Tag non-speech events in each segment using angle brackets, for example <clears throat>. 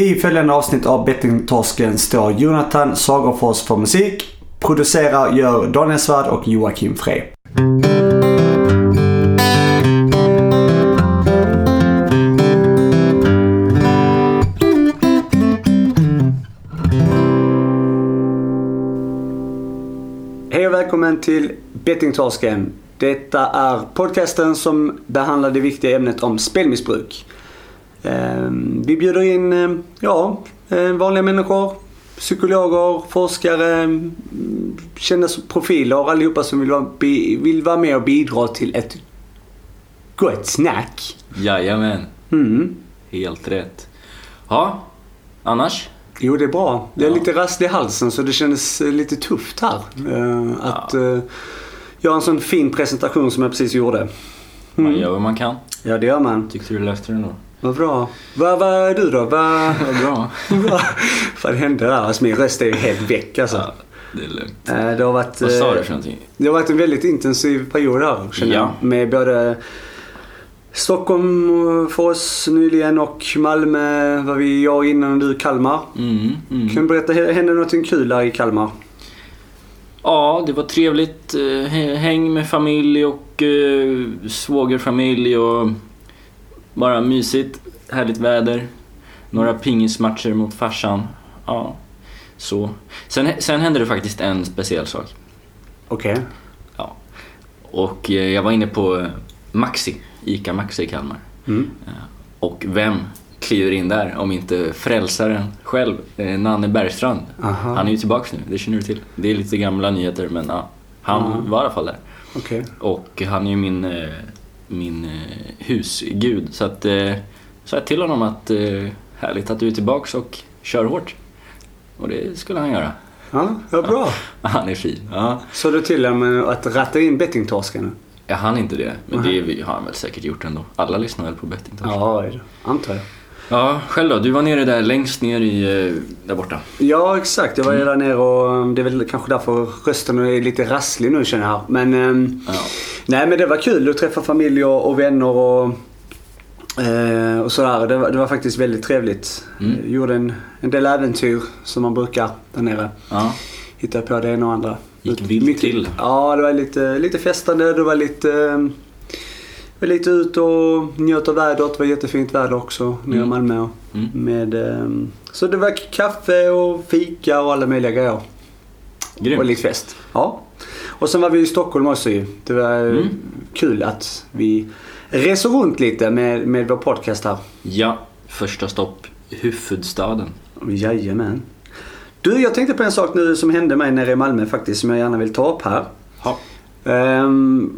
I följande avsnitt av Bettingtorsken står Jonathan Sagerfors för musik. Producerar gör Daniel Svärd och Joakim Frey. Hej och välkommen till Bettingtorsken. Detta är podcasten som behandlar det viktiga ämnet om spelmissbruk. Ehm, Vi bjuder in eh, ja, eh, vanliga människor, psykologer, forskare, mm, kända profiler, allihopa som vill vara, vill vara med och bidra till ett gott snack. Jajamän, Mm. helt rätt. Ja, annars? Jo, det är bra. Det är Ja. lite rasslig i halsen så det kändes eh, lite tufft här. eh, Att eh, göra en sån fin presentation som jag precis gjorde. Man Mm. gör vad man kan. Ja, det gör man. Tyckte du löste det ändå? Vad bra. Vad vad är du då? Vad, Vad bra. <laughs> vad, hände där? Alltså, min röst är ju helt väck alltså. Ja, det är lugnt. Eh, Det har varit, Vad sa eh, du för någonting? Det har varit en väldigt intensiv period här känner Ja. jag. Med både Stockholm för oss nyligen och Malmö var vi, jag innan och du Kalmar. Mm, mm. Kan du berätta, hände någonting kul här i Kalmar? Ja, det var trevligt. eh, hä- Häng med familj och eh, svågerfamilj och bara mysigt. Härligt väder. Några pingismatcher mot farsan. Ja, så. Sen, sen hände det faktiskt en speciell sak. Okej. Och eh, jag var inne på eh, Maxi, ICA Maxi i Kalmar. Mm. Och vem kliver in där om inte frälsaren själv, eh, Nanne Bergstrand. Aha. Han är ju tillbaks nu, det känner du till. Det är lite gamla nyheter men ja, han Ja. var i alla fall där. Okej. Och han är ju min, eh, min eh, husgud. Så att eh, sa jag till honom att eh, härligt att du är tillbaks och kör hårt. Och det skulle han göra. Ja, vad bra. Han är fin. Ja. Så du till honom att ratta in bettingtorsken? Jag hann inte det, men Nej. det har han väl säkert gjort ändå. Alla lyssnar väl på Betting Talk? Ja, antar jag. Ja, själv då? Du var nere där längst ner i, eh, där borta. Ja, exakt. Jag var ju där nere och um, det är väl kanske därför rösten är lite rasslig nu känner jag. Men, ehm, Ja. nej, men det var kul att träffa familj och, vänner och, eh, och sådär. Det var, det var faktiskt väldigt trevligt. Mm. Jag gjorde en, en del äventyr som man brukar där nere. ja. Hittade på det ena och andra. Gick vilt till. Ja, det var lite, lite festande. Det var lite, ehm, var lite ut och njöt av vädret. Det var jättefint väder också nere i Mm. Malmö. Mm. Med, ehm, så det var kaffe och fika och alla möjliga grejer. Grymt. Och lite fest. Ja. Och sen var vi i Stockholm också ju. Det var Mm. kul att vi reser runt lite med, med vår podcast här. Ja, första stopp, huvudstaden. Jajamän. Du, jag tänkte på en sak nu som hände mig nere i Malmö faktiskt som jag gärna vill ta upp här. Ja. Ehm,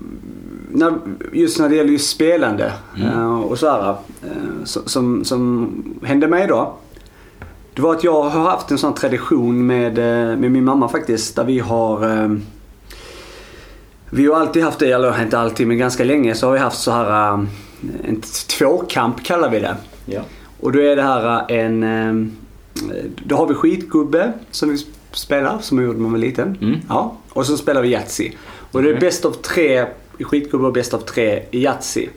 när, just när det gäller just spelande Mm. eh, och så här, eh, som, som hände mig då. Det var att jag har haft en sån tradition med, eh, med min mamma faktiskt. Där vi har Vi har alltid haft det, eller inte alltid men ganska länge så har vi haft så här en tvåkamp kallar vi det. Ja. Och då är det här en... Då har vi skitgubbe som vi spelar, som jag gjorde när man var liten. Mm. Ja. Och så spelar vi Yatzy. Och det är Okej. bäst av tre i skitgubbe och bäst av tre i Yatzy.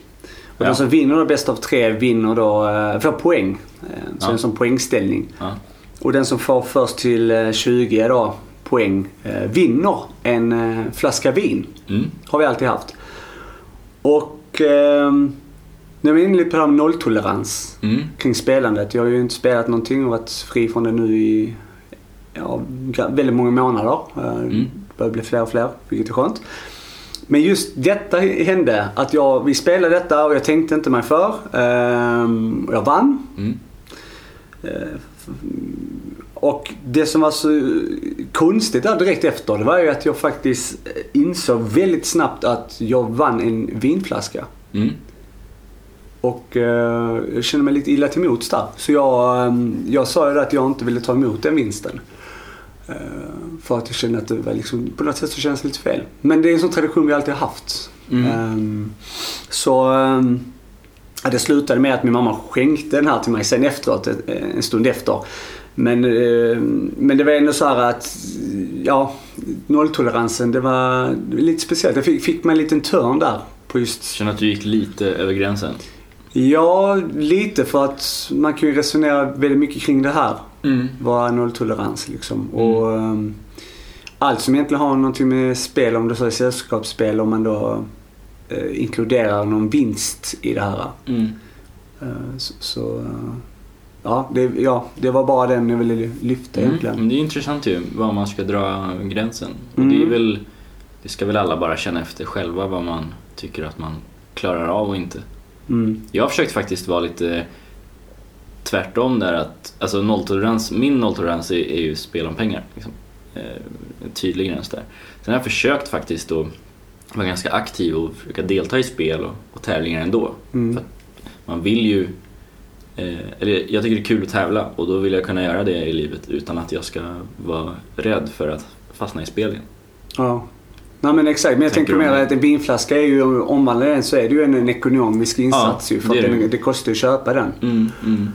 Och Ja. den som vinner då bäst av tre vinner då, eh, får poäng. Eh, Så Ja. en sån poängställning. Ja. Och den som får först till eh, 20 då, poäng eh, vinner en eh, flaska vin. Mm. Har vi alltid haft. Och när vi är inne lite på det här med nolltolerans Mm. kring spelandet. Jag har ju inte spelat någonting och varit fri från det nu i ja, väldigt många månader. Eh, Mm. Det börjar bli fler och fler, vilket är skönt. Men just detta hände, att jag, vi spelade detta och jag tänkte inte mig för. Ehm, jag vann. Mm. Och det som var så konstigt där direkt efter, det var ju att jag faktiskt insåg väldigt snabbt att jag vann en vinflaska. Mm. Och eh, jag kände mig lite illa till mots där. Så jag, eh, jag sa ju att jag inte ville ta emot den vinsten. Eh, för att jag kände att det var liksom, på något sätt så kändes det lite fel. Men det är en sån tradition vi alltid har haft. Mm. Ehm, så eh, det slutade med att min mamma skänkte den här till mig sen efteråt, ett- en stund efter. Men, eh, men det var ändå så här att, ja, nolltoleransen, det var det var lite speciellt. Jag fick, fick mig en liten törn där på just Känner att du gick lite över gränsen. Ja, lite för att man kan ju resonera väldigt mycket kring det här. Mm. Är nolltolerans liksom? Och ehm, allt som egentligen har någonting med spel, om det så är sällskapsspel, om man då eh, inkluderar någon vinst i det här. Mm. Eh, så, så eh, ja, det, ja, det var bara den jag ville lyfta Mm. egentligen. Men det är intressant ju var man ska dra gränsen. Och Mm. det, är väl, det ska väl alla bara känna efter själva vad man tycker att man klarar av och inte. Mm. Jag har försökt faktiskt vara lite tvärtom där att, alltså nolltolerans, min nolltolerans är, är ju spel om pengar. Liksom. Eh, tydlig gräns där. Sen har jag försökt faktiskt att vara ganska aktiv och försöka delta i spel och, och tävlingar ändå. Mm. Man vill ju, eh, eller jag tycker det är kul att tävla och då vill jag kunna göra det i livet utan att jag ska vara rädd för att fastna i spel igen. Ja. Nej men exakt, men jag Tänker tänker mer att en vinflaska är ju, omvandlar den så är det ju en, en ekonomisk insats ju. För det det. det kostar ju att köpa den. Mm, mm.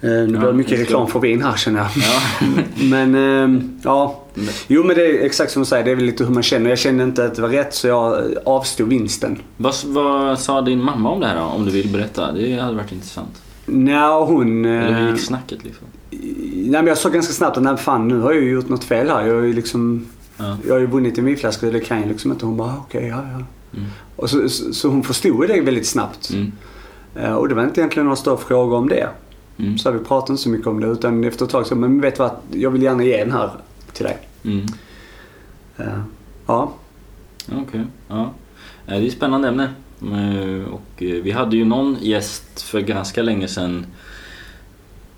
Eh, nu blir det mycket reklam för vin här känner jag. Ja. <laughs> Men ehm, ja. Jo men det är exakt som du säger, det är väl lite hur man känner. Jag kände inte att det var rätt så jag avstod vinsten. Vad, vad sa din mamma om det här då? Om du vill berätta? Det hade varit intressant. Nja, hon... Eller hur eh, gick snacket liksom? Nej men jag såg ganska snabbt att nej, fan nu har jag ju gjort något fel här. Jag har ju liksom... Ja. Jag har ju vunnit en vinflaska och det kan jag liksom inte. Hon bara okej, ja ja. Mm. Och så, så, så hon förstod det väldigt snabbt. Mm. Eh, Och det var inte egentligen några större frågor om det. Mm. Så vi pratade inte så mycket om det utan efter ett tag så, men vet du vad? Jag vill gärna ge den här till dig. Mm. Eh, Ja. Okej, ja. Eh, Det är ett spännande ämne. Eh, Och vi hade ju någon gäst för ganska länge sedan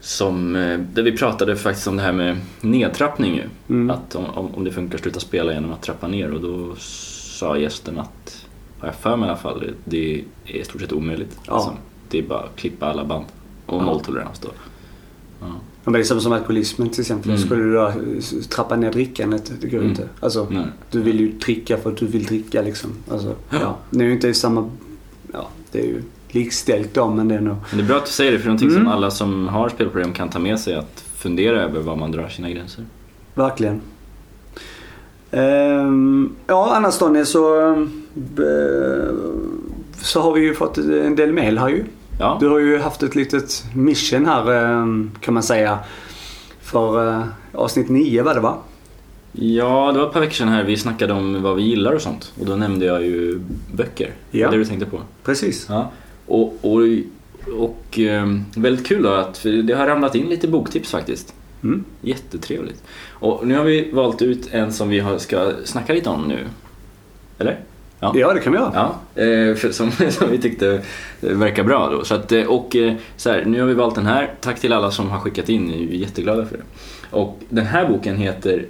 som, där vi pratade faktiskt om det här med nedtrappning ju. Mm. Att om, om det funkar att sluta spela genom att trappa ner och då sa gästen att, har jag för mig i alla fall, det- det är i stort sett omöjligt. Ja. Alltså, det är bara att klippa alla band och nolltolerans då. Ja. Men det är som, som alkoholismen till exempel. Mm. Skulle du då eh, trappa ner drickandet, det går Mm. inte. Alltså, Nej. du vill ju dricka för att du vill dricka liksom. Alltså, Ja. ja. Det är ju inte samma... Ja, det är ju likställt då men det är nog... Men det är bra att du säger det för det är någonting Mm. som alla som har spelproblem kan ta med sig att fundera över var man drar sina gränser. Verkligen. Ehm, ja, annars Daniel så, eh, så har vi ju fått en del mail här ju. Ja, Du har ju haft ett litet mission här eh, kan man säga. För eh, avsnitt 9 var det va? Ja, det var ett par veckor sedan här vi snackade om vad vi gillar och sånt. Och då nämnde jag ju böcker. Ja. Det du tänkte på? Precis. Ja. Och, och, och ehm, väldigt kul då att det har ramlat in lite boktips faktiskt. Mm. Jättetrevligt. Och nu har vi valt ut en som vi ska snacka lite om nu. Eller? Ja. Ja, det kan vi göra. Ja, eh, som, <laughs> som vi tyckte eh, verkar bra då. Så att, eh, och så här, nu har vi valt den här. Tack till alla som har skickat in, vi är jätteglada för det. Och den här boken heter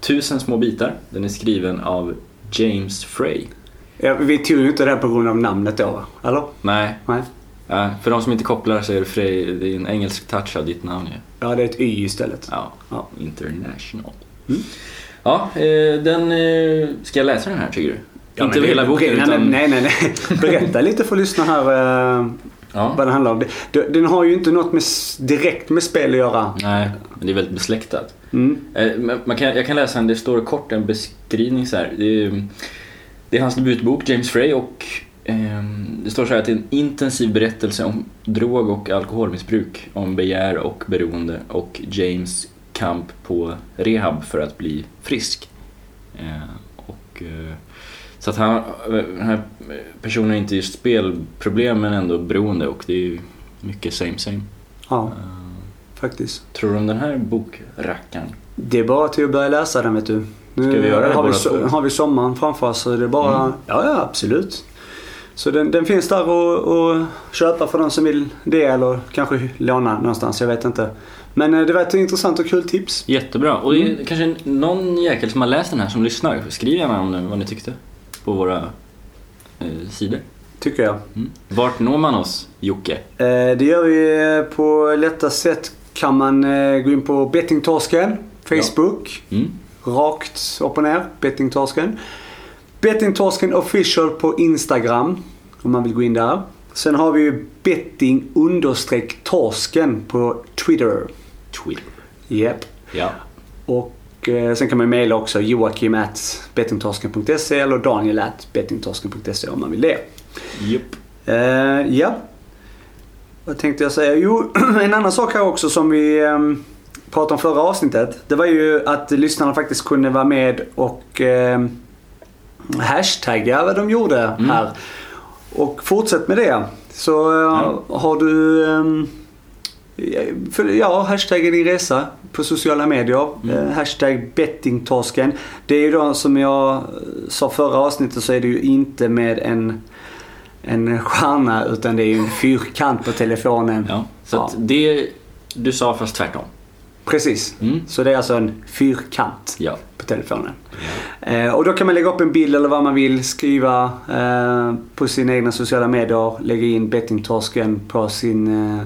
Tusen små bitar. Den är skriven av James Frey. Ja, vi tog ju inte det på grund av namnet då? Eller? Nej, Nej. eh, för de som inte kopplar så är det Frey, det är en engelsk touch av ditt namn ju. Ja, det är ett Y istället. Ja, Ja. international. Mm. Ja, den, ska jag läsa den här tycker du? Ja, inte hela det- boken utan... Nej, nej, nej. <laughs> Berätta lite för lyssnarna här eh, Ja. vad den handlar om. Det- Den har ju inte något med, direkt med spel att göra. Nej, men det är väldigt besläktat. Mm. Eh, Man kan, jag kan läsa en, det står kort en beskrivning så här. Det är, det är hans debutbok, James Frey, och ehm, det står så här att det är en intensiv berättelse om drog och alkoholmissbruk, om begär och beroende och James kamp på rehab för att bli frisk. Eh, och, eh, så att han, den här personen är inte just spelproblem men ändå beroende och det är ju mycket same same. Ja, Eh, faktiskt. tror du om den här bokrackaren? Det är bara till att börja läsa den vet du. Nu Ska vi göra det har, vi, so- har vi sommaren framför oss så det är bara... Mm. Ja, ja absolut. Så den, den finns där att köpa för de som vill det eller kanske låna någonstans, jag vet inte. Men eh, det var ett intressant och kul tips. Jättebra. Och det är Mm. kanske någon jäkel som har läst den här som lyssnar. Skriv gärna om det, vad ni tyckte på våra eh, sidor. Tycker jag. Mm. Vart når man oss, Jocke? Eh, det gör vi eh, på lätta sätt. Kan man eh, gå in på Bettingtorsken, Facebook. Mm. Rakt upp och ner, Bettingtorsken. Bettingtorsken official på Instagram. Om man vill gå in där. Sen har vi ju betting understreck torsken på Twitter. Twitter. Japp. Ja. Och eh, sen kan man mejla också Joakim at bettingtorsken.se eller Daniel at bettingtorsken.se om man vill det. Jupp. Eh, ja. Vad tänkte jag säga? Jo, <clears throat> en annan sak här också som vi eh, pratade om förra avsnittet. Det var ju att lyssnarna faktiskt kunde vara med och eh, hashtagga vad de gjorde Mm. här. Och fortsätt med det. Så eh, Ja. har du ehm, Ja, hashtagga din resa på sociala medier. Mm. Eh, hashtag bettingtorsken. Det är ju då som jag eh, sa förra avsnittet så är det ju inte med en, en stjärna utan det är ju en fyrkant på telefonen. Ja, så Ja. Det du sa fast tvärtom. Precis. Mm. Så det är alltså en fyrkant Ja. på telefonen. Eh, och då kan man lägga upp en bild eller vad man vill, skriva eh, på sina egna sociala medier, lägga in bettingtorsken på sin eh,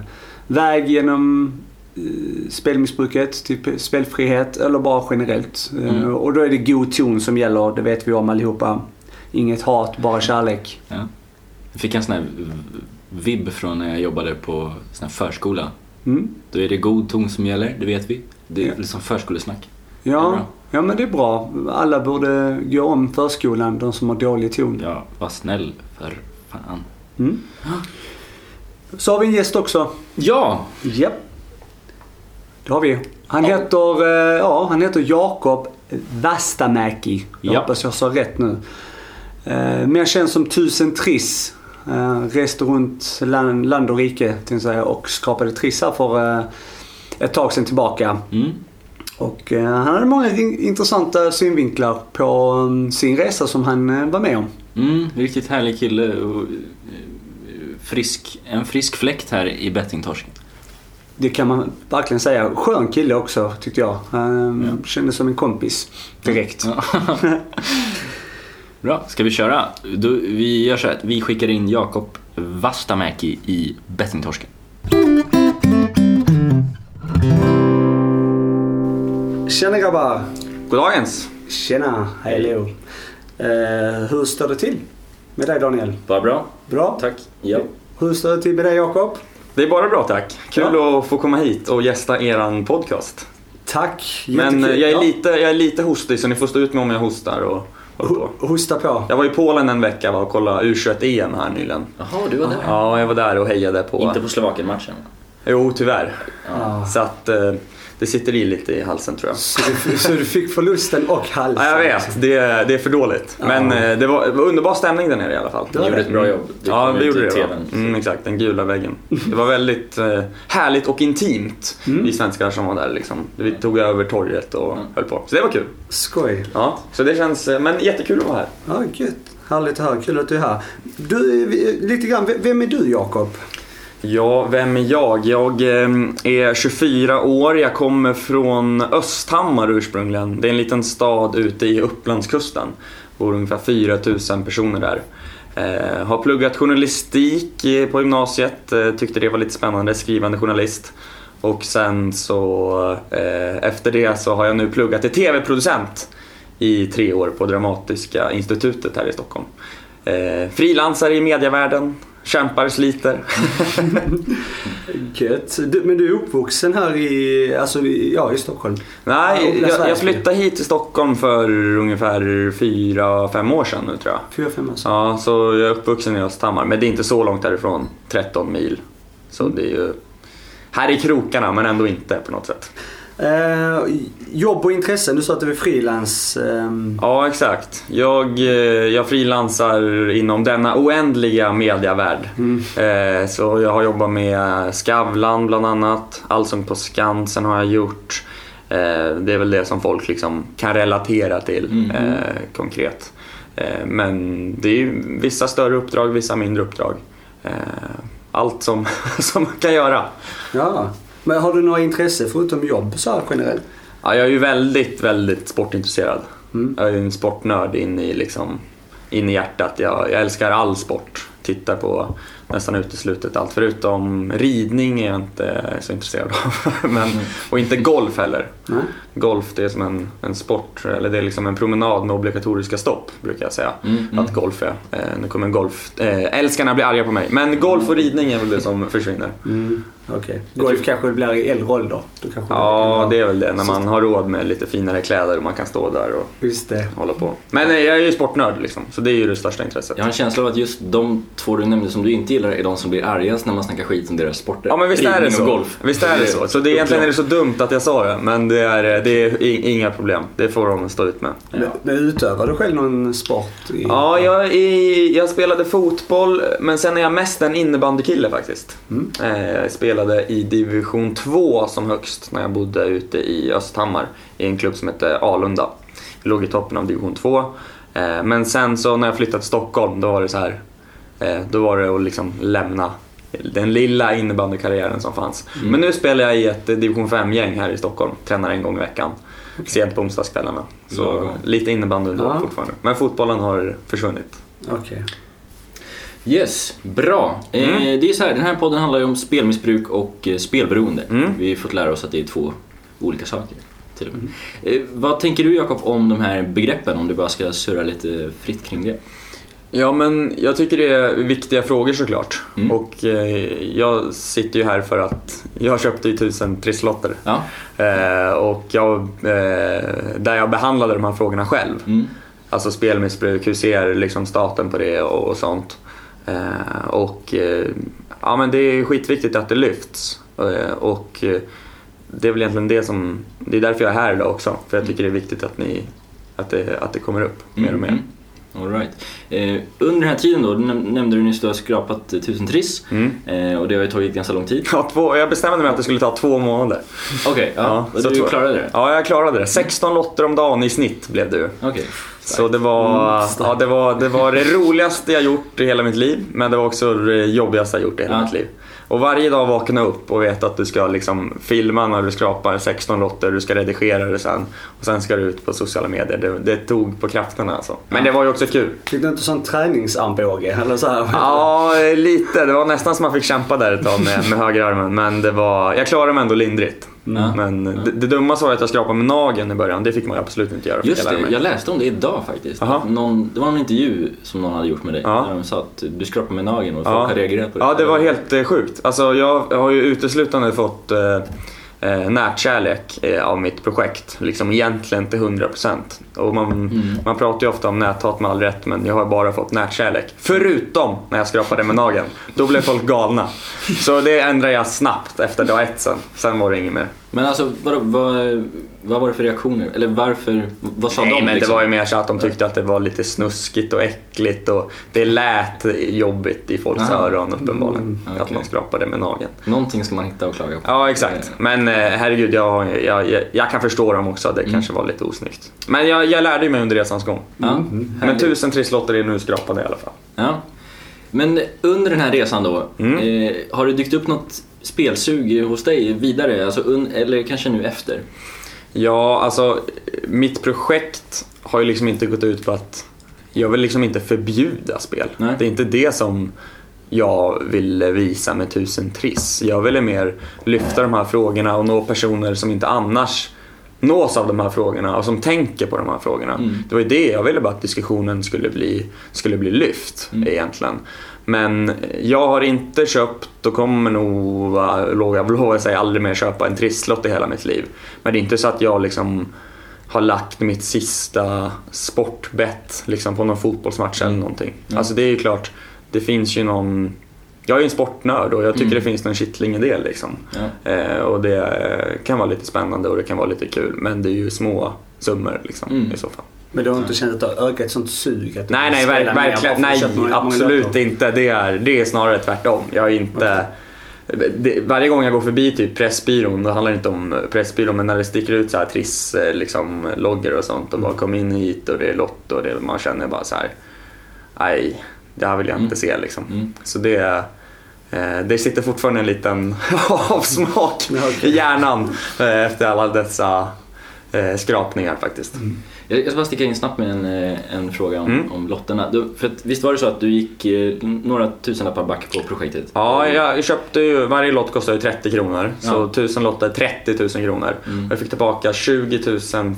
väg genom eh, spelmissbruket, typ spelfrihet eller bara generellt. Eh, Mm. och då är det god ton som gäller, det vet vi om allihopa. Inget hat, bara kärlek. Ja. Jag fick en sån här vibb från när jag jobbade på sån här förskola. Mm. Då är det god ton som gäller, det vet vi. Det är Ja. liksom förskolesnack. Ja, ja, men det är bra. Alla borde gå om förskolan, de som har dålig ton. Ja, var snäll för fan. Mm. Så har vi en gäst också. Ja! Japp. Det har vi. Han heter, eh, ja, han heter Jakob Vastamäki. Jag Ja. hoppas jag sa rätt nu. Eh, mer känd som Tusen Triss. Eh, reste runt land, land och rike säga, och skrapade trissar för ett tag sedan tillbaka. Mm. Och han hade många in- intressanta synvinklar på um, sin resa som han var med om. Mm, riktigt härlig kille frisk, en frisk fläkt här i bettingtorsken. Det kan man verkligen säga. Skön kille också tyckte jag. Han Ja. kändes som en kompis direkt. Ja. <laughs> Bra, ska vi köra? Då, vi gör så här att vi skickar in Jakob Vastamäki i bettingtorsken. Tjena grabbar! Goddagens! Tjena, hej Leo. Eh, hur står det till med dig Daniel? Bara bra, Bra? tack. Ja. Hur står det till med dig Jakob? Det är bara bra tack. Kul att få komma hit och gästa eran podcast. Tack, Men eh, jättekul. jag är, Ja. lite, jag är lite hostig så ni får stå ut med om jag hostar och på. Ho- Hosta på. Jag var i Polen en vecka va, och kollade U21-EM här nyligen. Jaha, du var där? Ja, jag var där och hejade på... Inte på Slovakien-matchen? Jo, tyvärr. Ja. Så att eh, det sitter i lite i halsen tror jag. Så, du, så du fick förlusten och halsen? <laughs> Ja, jag vet, det, är- det är för dåligt. Men eh, det var, det var underbar stämning där nere i alla fall. Ni gjorde ett bra jobb. Det Ja, vi gjorde det. Mm, exakt, den gula väggen. Det var väldigt eh, härligt och intimt, vi svenskar som var där. Liksom. Vi tog över torget och Mm. höll på. Så det var kul. Skoj. Ja, så det känns, eh, men jättekul att vara här. Ja, gött. Härligt att höra. Kul att du är här. Du, vi- lite grann, vem är du Jakob? Ja, vem är jag? Jag ehm, är 24 år, jag kommer från Östhammar ursprungligen. Det är en liten stad ute i Upplandskusten. Det bor ungefär 4000 personer där. Eh, har pluggat journalistik eh, på gymnasiet, eh, tyckte det var lite spännande, skrivande journalist. Och sen så efter det så har jag nu pluggat till TV-producent i tre år på Dramatiska institutet här i Stockholm. Frilansare i medievärlden, kämpar, sliter. <laughs> Gött. Du, men du är uppvuxen här i, alltså, ja, i Stockholm? Nej, jag, jag flyttade hit till Stockholm för ungefär fyra, fem år sedan nu tror jag. Fyra, fem år sedan. Ja, så jag är uppvuxen i Östhammar, men det är inte så långt därifrån, 13 mil. Så det är ju här i krokarna, men ändå inte på något sätt. Eh, jobb och intressen, du sa att du är frilans. ehm, Ja, exakt. Jag, eh, jag frilansar inom denna oändliga mediavärld. Mm. Eh, Så jag har jobbat med Skavlan bland annat, Allsång på Skansen har jag gjort. Eh, Det är väl det som folk liksom kan relatera till Mm. eh, konkret. Eh, Men det är ju vissa större uppdrag, vissa mindre uppdrag. Eh, Allt som, <laughs> som man kan göra. Ja. Men har du några intresse förutom jobb så här generellt? Ja, jag är ju väldigt, väldigt sportintresserad. Mm. Jag är ju en sportnörd in i, liksom, in i hjärtat. Jag, jag älskar all sport. Tittar på nästan uteslutet allt. Förutom ridning är jag inte så intresserad av. <laughs> Men, och inte golf heller. Nej. Golf det är som en, en sport, eller det är liksom en promenad med obligatoriska stopp brukar jag säga. Mm, mm. Att golf är. Eh, nu kommer golf, eh, älskarna blir arga på mig. Men golf och ridning är väl det som försvinner. Mm. Okej. Golf kanske blir i äldre ålder. Ja, det är väl det. När man har råd med lite finare kläder och man kan stå där och Just det. hålla på. Men eh, jag är ju sportnörd liksom, så det är ju det största intresset. Jag har en känsla av att just de två du nämnde som du inte gillar är de som blir argast när man snackar skit om deras sporter. Ja men visst är det så. Visst är det så. Så det, egentligen är det så dumt att jag sa det. Men det är, det är i- inga problem. Det får de stå ut med. Men, men utövar du själv någon sport? I... Ja, jag, är, jag spelade fotboll men sen är jag mest en innebandykille faktiskt. Mm. Eh, Jag spelade i division 2 som högst när jag bodde ute i Östhammar i en klubb som hette Alunda. Jag låg i toppen av division 2. Eh, Men sen så när jag flyttade till Stockholm då var det så här. eh, Då var det att liksom lämna den lilla innebandykarriären som fanns. Men nu spelar jag i ett eh, division 5-gäng här i Stockholm. Tränar en gång i veckan. Sent på onsdagskvällarna. Så Lagom. lite innebandy ändå Ja. fortfarande. Men fotbollen har försvunnit. Okej. Yes, bra. Eh, Mm. det är så här, den här podden handlar ju om spelmissbruk och eh, spelberoende. Mm. Vi har fått lära oss att det är två olika saker. Till och med. Eh, vad tänker du Jakob om de här begreppen, om du bara ska surra lite fritt kring det? Ja, men jag tycker det är viktiga frågor såklart. Mm. Och eh, jag sitter ju här för att <laughs> jag köpte ju tusen trisslotter. Ja. Eh, och jag, eh, där jag behandlade de här frågorna själv. Mm. Alltså spelmissbruk, hur ser liksom staten på det och, och sånt. Eh, och eh, ja, men det är skitviktigt att det lyfts. Eh, och det är väl egentligen det som, det är därför jag är här idag också. För jag tycker det är viktigt att, ni, att, det, att det kommer upp mer och mer. Mm. All right. eh, under den här tiden då, nämnde du nyss att du har skrapat eh, tusen triss. Mm. Eh, och det har ju tagit ganska lång tid. Ja, två, jag bestämde mig att det skulle ta två månader. Okej, ja. Ja, och så du två- klarade det? Ja, jag klarade det. 16 lotter om dagen i snitt blev det ju. Okej. Så det var, Mm, ja, det, var, det var det roligaste jag gjort i hela mitt liv, men det var också det jobbigaste jag gjort i hela Ja. mitt liv. Och varje dag vakna upp och veta att du ska liksom filma när du skrapar 16 lotter, du ska redigera det sen och sen ska du ut på sociala medier. Det, det tog på krafterna alltså. Men det var ju också kul. Fick du inte sån träningsarmbåge? Eller så här? Ja, lite. Det var nästan som man fick kämpa där ett tag med, med högerarmen. Men det var, jag klarade mig ändå lindrigt. Mm. Men det, det dummaste var att jag skrapade med nageln i början. Det fick man absolut inte göra. Just jag det, jag läste om det idag faktiskt. Någon, det var någon intervju som någon hade gjort med dig. Ja. Där de sa att du skrapar med nageln och folk Ja. har reagerat på det. Ja, det var helt eh, sjukt. Alltså, jag har ju uteslutande fått eh, eh, nätkärlek eh, av mitt projekt. Liksom egentligen till 100%. Och man, Mm. man pratar ju ofta om näthat med all rätt, men jag har bara fått nätkärlek. Förutom när jag skrapade med nageln. Då blev folk galna. Så det ändrade jag snabbt efter dag ett sen. Sen var det inget mer. Men alltså, vad, vad, vad var det för reaktioner? Eller varför? Vad sa Nej, de? men liksom? det var ju mer så att de tyckte att det var lite snuskigt och äckligt och det lät jobbigt i folks Aha. öron uppenbarligen. Mm, Att okej. man skrapade med nageln. Någonting ska man hitta och klaga på. Ja, exakt. Men eh, herregud, jag, jag, jag, jag kan förstå dem också. Det kanske var lite osnyggt. Men jag, jag lärde mig under resans gång. Ja, Men härligt. tusen trisslotter är nu skrapade i alla fall. Ja. Men under den här resan då, Mm. eh, har det dykt upp något spelsug hos dig vidare? Alltså, eller kanske nu efter? Ja, alltså mitt projekt har ju liksom inte gått ut på att jag vill liksom inte förbjuda spel. Nej. Det är inte det som jag vill visa med tusen triss. Jag ville mer lyfta de här frågorna och nå personer som inte annars nås av de här frågorna och som tänker på de här frågorna. Mm. Det var ju det jag ville bara att diskussionen skulle bli, skulle bli lyft Mm. egentligen. Men jag har inte köpt och kommer nog, va- våga våga säga, aldrig mer köpa en trisslott i hela mitt liv. Men det är inte så att jag liksom har lagt mitt sista sportbett liksom på någon fotbollsmatch eller någonting. Mm. Alltså det är ju klart, det finns ju någon... Jag är ju en sportnörd och jag tycker Mm. det finns någon kittling i det liksom. Ja. Eh, och det kan vara lite spännande och det kan vara lite kul. Men det är ju små summor liksom Mm. i så fall. Men du har inte känt att det har ökat ett sånt sug? Att Nej, nej, verk, verkligen, nej många- absolut inte. Det är, det är snarare tvärtom. Jag är inte... Det, varje gång jag går förbi typ Pressbyrån, då handlar det inte om Pressbyrån, men när det sticker ut så här triss, eh, liksom, och sånt och bara kom in hit och det är Lotto och det, man känner bara så här. Nej, det här vill jag inte se liksom. Mm. Så det, eh, det sitter fortfarande en liten <laughs> avsmak <laughs> i hjärnan eh, efter alla dessa eh, skrapningar faktiskt. Jag jag ska bara sticka in snabbt med en, eh, en fråga om, Mm. om lotterna. Du, för att, visst var det så att du gick eh, några tusenlappar back på projektet? Ja, jag köpte ju, varje lott kostar ju 30 kronor. Så Ja. 1000 lotter, 30 000 kronor. Mm. Jag fick tillbaka 20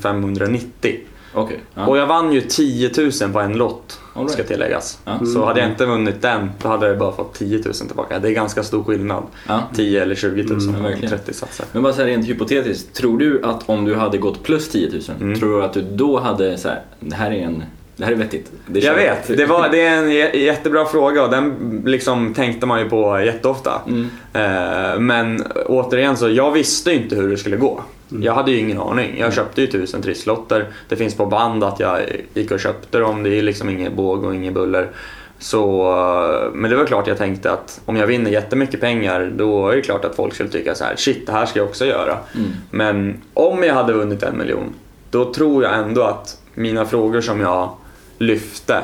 590. Okej. ja. Och jag vann ju 10 000 på en lott. Right. ska tilläggas. Ja. Så hade jag inte vunnit den, då hade jag bara fått 10 000 tillbaka. Det är ganska stor skillnad. Ja. 10 eller 20 000 Mm, om verkligen. 30 satsar. Men bara så här rent hypotetiskt, tror du att om du hade gått plus 10 000, Mm. tror du att du då hade så här, det här är en, det här är vettigt? Det Jag vet, det, var, det är en jä- jättebra fråga och den liksom tänkte man ju på jätteofta. Mm. Eh, Men återigen så, jag visste inte hur det skulle gå. Mm. Jag hade ju ingen aning. Jag köpte ju tusen trisslotter. Det finns på band att jag gick och köpte dem. Det är liksom ingen båg och ingen buller. Så, eh, men det var klart jag tänkte att om jag vinner jättemycket pengar då är det klart att folk skulle tycka så här: shit det här ska jag också göra. Mm. Men om jag hade vunnit en miljon då tror jag ändå att mina frågor som jag lyfte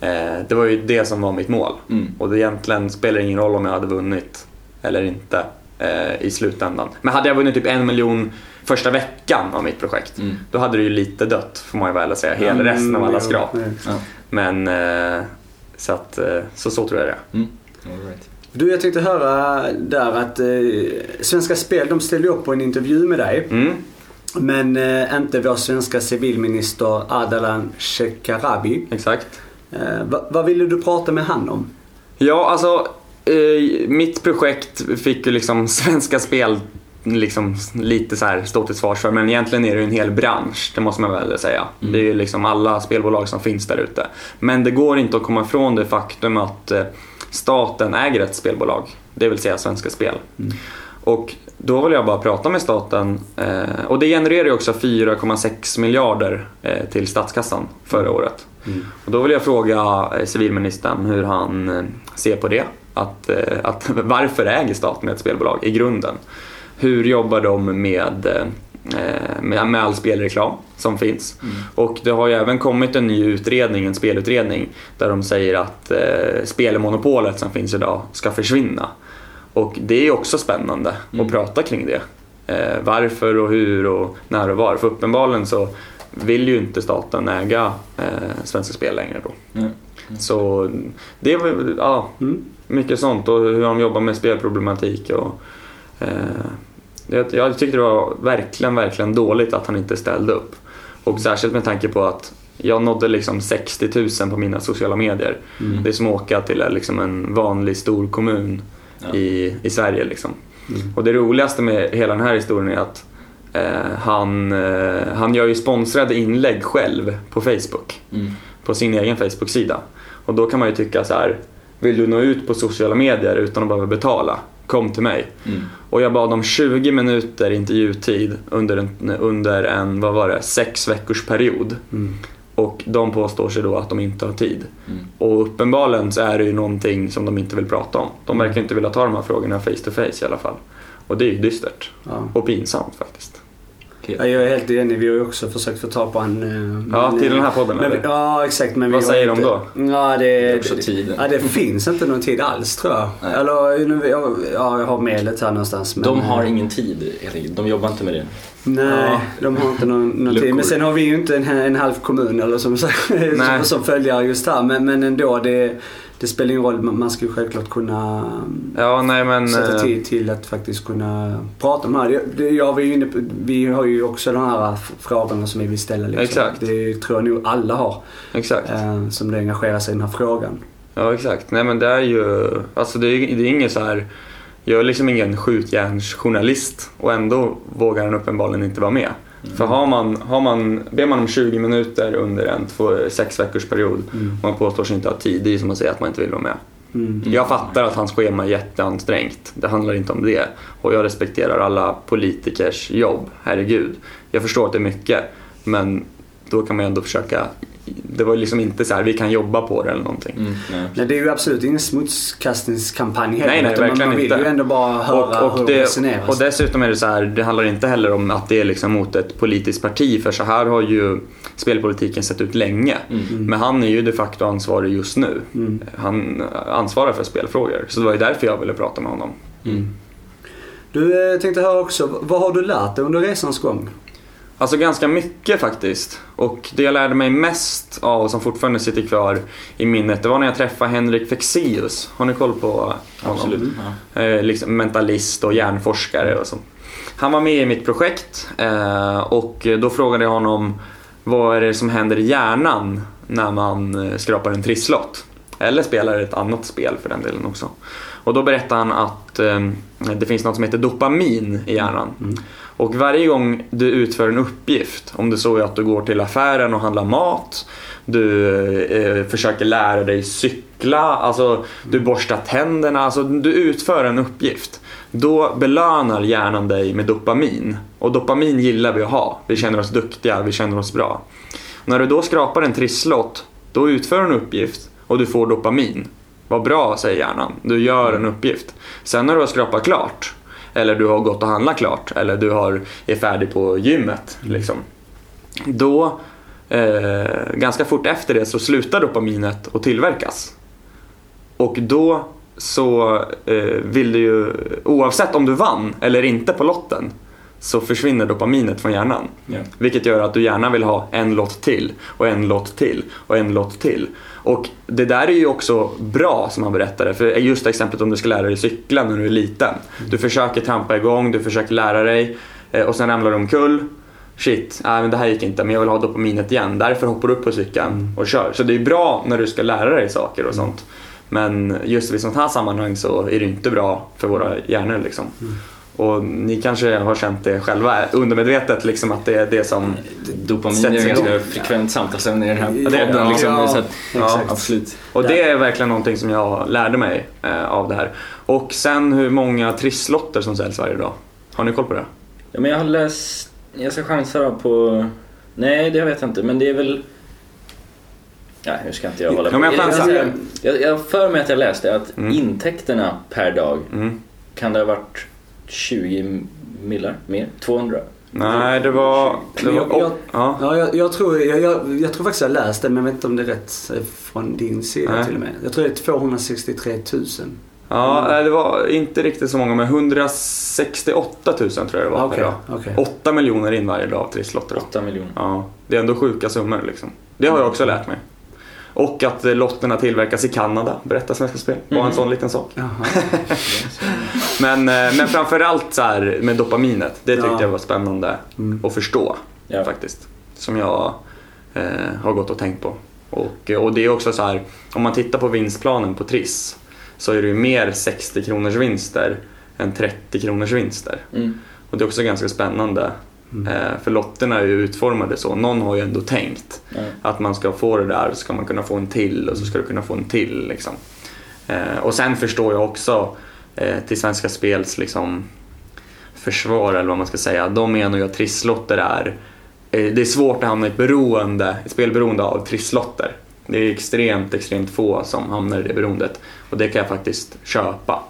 eh, det var ju det som var mitt mål. Mm. Och det egentligen spelar ingen roll om jag hade vunnit eller inte eh, i slutändan. Men hade jag vunnit typ en miljon första veckan av mitt projekt Mm. då hade det ju lite dött får man ju väl säga. Hela resten av alla Mm, skrap. ja. Men eh, så, att, eh, så så tror jag det är. Mm. Right. Du, jag tänkte höra där att eh, Svenska Spel de ställde upp på en intervju med dig. Mm. Men eh, inte vår svenska civilminister Ardalan Shekarabi. Exakt. Eh, va, vad ville du prata med han om? Ja, alltså eh, mitt projekt fick ju liksom <laughs> Svenska Spel liksom lite så här stå till svars för men egentligen är det ju en hel bransch, det måste man väl säga. Mm. Det är ju liksom alla spelbolag som finns där ute. Men det går inte att komma ifrån det faktum att eh, staten äger ett spelbolag, det vill säga Svenska Spel. Mm. Och då vill jag bara prata med staten eh, och det genererar ju också 4,6 miljarder till statskassan förra året. Och då vill jag fråga civilministern hur han ser på det. Att, eh, att <laughs> varför äger staten ett spelbolag i grunden? Hur jobbar de med, eh, med, med all spelreklam som finns? Och det har ju även kommit en ny utredning, en spelutredning, där de säger att eh, spelmonopolet som finns idag ska försvinna. Och det är också spännande Mm. att prata kring det. Eh, varför och hur och när och var. För uppenbarligen så vill ju inte staten äga eh, Svenska Spel längre då. Mm. Så det är ja, Mm. mycket sånt och hur de jobbar med spelproblematik och eh, jag, jag tyckte det var verkligen, verkligen dåligt att han inte ställde upp. Och särskilt med tanke på att jag nådde liksom 60 000 på mina sociala medier. Mm. Det är som att åka till liksom en vanlig stor kommun Ja. i, i Sverige. Liksom. Mm. Och det roligaste med hela den här historien är att eh, han, eh, han gör ju sponsrade inlägg själv på Facebook. Mm. På sin egen Facebook-sida. Och då kan man ju tycka så här, vill du nå ut på sociala medier utan att behöva betala? Kom till mig. Mm. Och jag bad om 20 minuter intervjutid under en, under en vad var det, sex veckors period. Mm. Och de påstår sig då att de inte har tid. Mm. Och uppenbarligen så är det ju någonting som de inte vill prata om. De verkar inte vilja ta de här frågorna face to face i alla fall. Och det är ju dystert. Ja. Och pinsamt faktiskt. Ja, jag är helt enig. Vi har ju också försökt få tag på han. eh, Ja, till den här podden men, eller? Ja, exakt. Men Vad säger de inte, då? Ja, det, också tiden. Ja, det finns inte någon tid alls tror jag. Nej. Eller, nu- ja, ja, jag har mejlet här någonstans. Men, De har ingen tid helt enkelt. De jobbar inte med det. Nej, Ja. de har inte någon, någon tid. Men sen har vi ju inte en, en halv kommun eller som, <laughs> som, som följer just här. Men, men ändå, det, det spelar ingen roll. Man ska ju självklart kunna Ja, nej men... sätta eh, tid till att faktiskt kunna prata om det här. Det, det, jag var inne på, vi har ju också de här frågorna som vi vill ställa. Liksom. Exakt. Det tror jag nog alla har Exakt. eh, som engagerar sig i den här frågan. Ja, exakt. Nej men det är ju... Alltså det är, det är inget så här... Jag är liksom ingen skjutjärnsjournalist och ändå vågar han uppenbarligen inte vara med. För har man, har man, ber man om 20 minuter under en två, sex veckors period Mm. och man påstår sig inte ha tid, det är som att säga att man inte vill vara med. Mm. Jag fattar att hans schema är jätteansträngt. Det handlar inte om det. Och jag respekterar alla politikers jobb, herregud. Jag förstår att det är mycket, men då kan man ju ändå försöka... Det var ju liksom inte så här, vi kan jobba på det eller någonting. Mm. Nej. Nej, det är ju absolut ingen smutskastningskampanj heller. Nej, nej, man- verkligen man vill inte. ju ändå bara höra Och, hur och, det det, resoneras. och dessutom är det så här, det handlar inte heller om att det är liksom mot ett politiskt parti för så här har ju spelpolitiken sett ut länge. Mm. Men han är ju de facto ansvarig just nu. Mm. Han ansvarar för spelfrågor. Så det var ju därför jag ville prata med honom. Mm. Du eh, tänkte höra också, vad har du lärt dig under resans gång? Alltså ganska mycket faktiskt. Och det jag lärde mig mest av som fortfarande sitter kvar i minnet det var när jag träffade Henrik Fexeus. Har ni koll på honom? Absolut. Ja. Eh, liksom mentalist och hjärnforskare och så. Han var med i mitt projekt eh, och då frågade jag honom vad är det som händer i hjärnan när man eh, skrapar en trisslott. Eller spelar ett annat spel för den delen också. Och då berättar han att eh, det finns något som heter dopamin i hjärnan. Mm. Och varje gång du utför en uppgift, om det så är att du går till affären och handlar mat, du eh, försöker lära dig cykla, alltså du borstar tänderna, alltså du utför en uppgift. Då belönar hjärnan dig med dopamin. Och dopamin gillar vi att ha. Vi känner oss duktiga, vi känner oss bra. När du då skrapar en trisslott, då utför du en uppgift och du får dopamin. Vad bra, säger hjärnan. Du gör en uppgift. Sen när du har skrapat klart, eller du har gått och handlat klart, eller du har, är färdig på gymmet, liksom. Då, eh, ganska fort efter det, så slutar dopaminet att tillverkas. Och då så eh, vill du ju, oavsett om du vann eller inte på lotten, så försvinner dopaminet från hjärnan. Ja. Vilket gör att du gärna vill ha en lott till och en lott till och en lott till. Och det där är ju också bra som han berättade. För just exemplet om du ska lära dig cykla när du är liten. Du försöker trampa igång, du försöker lära dig eh, och sen ramlar du omkull. Shit, nej, men det här gick inte men jag vill ha dopaminet igen. Därför hoppar du upp på cykeln och kör. Så det är bra när du ska lära dig saker och sånt. Men just i sånt här sammanhang så är det inte bra för våra hjärnor liksom. Och ni kanske har känt det själva undermedvetet liksom att det är det som Dopamin är ganska frekvent samtalsämne i den här Ja, podden. det. liksom, Ja, så att, exakt. Absolut. Och det är verkligen någonting som jag lärde mig eh, av det här. Och sen hur många trisslotter som säljs varje dag. Har ni koll på det? Ja, men jag har läst, jag ska chansa på, nej det vet jag inte men det är väl Ja, nu ska inte jag hålla Ja, men jag jag, jag, för mig att jag läste att Mm. intäkterna per dag Mm. kan det ha varit 20 millar mer? 200? Nej, det var... Det var Jag- jag- ja. Ja, jag, jag, tror, jag, jag, jag tror faktiskt jag läst det men jag vet inte om det är rätt eh, från din sida Nej. till och med. Jag tror det är 263 000. ja, nej, det var inte riktigt så många men 168 000 tror jag det var per Okej, dag. okej. 8 miljoner in varje dag av trisslotter. då. 8 miljoner. Ja, det är ändå sjuka summor liksom. Det har jag också lärt mig. Och att eh, lotterna tillverkas i Kanada, berättar Svenska Spel. Bara en Mhm. sån liten sak. <laughs> Men, eh, men framförallt så här med dopaminet, det tyckte Ja. jag var spännande Mm. att förstå Ja. faktiskt. Som jag eh, har gått och tänkt på. Och, och det är också så här, om man tittar på vinstplanen på Triss så är det ju mer 60 kronors vinster än 30 kronors vinster. Mm. Och det är också ganska spännande. Mm. Eh, för lotterna är ju utformade så, någon har ju ändå tänkt Ja. att man ska få det där så ska man kunna få en till och så ska du kunna få en till. Liksom. Eh, och sen förstår jag också eh, till Svenska Spels liksom, försvar eller vad man ska säga. De menar ju att trisslotter är det är svårt att hamna i ett beroende, ett spelberoende av trisslotter. Det är extremt, extremt få som hamnar i det beroendet och det kan jag faktiskt köpa.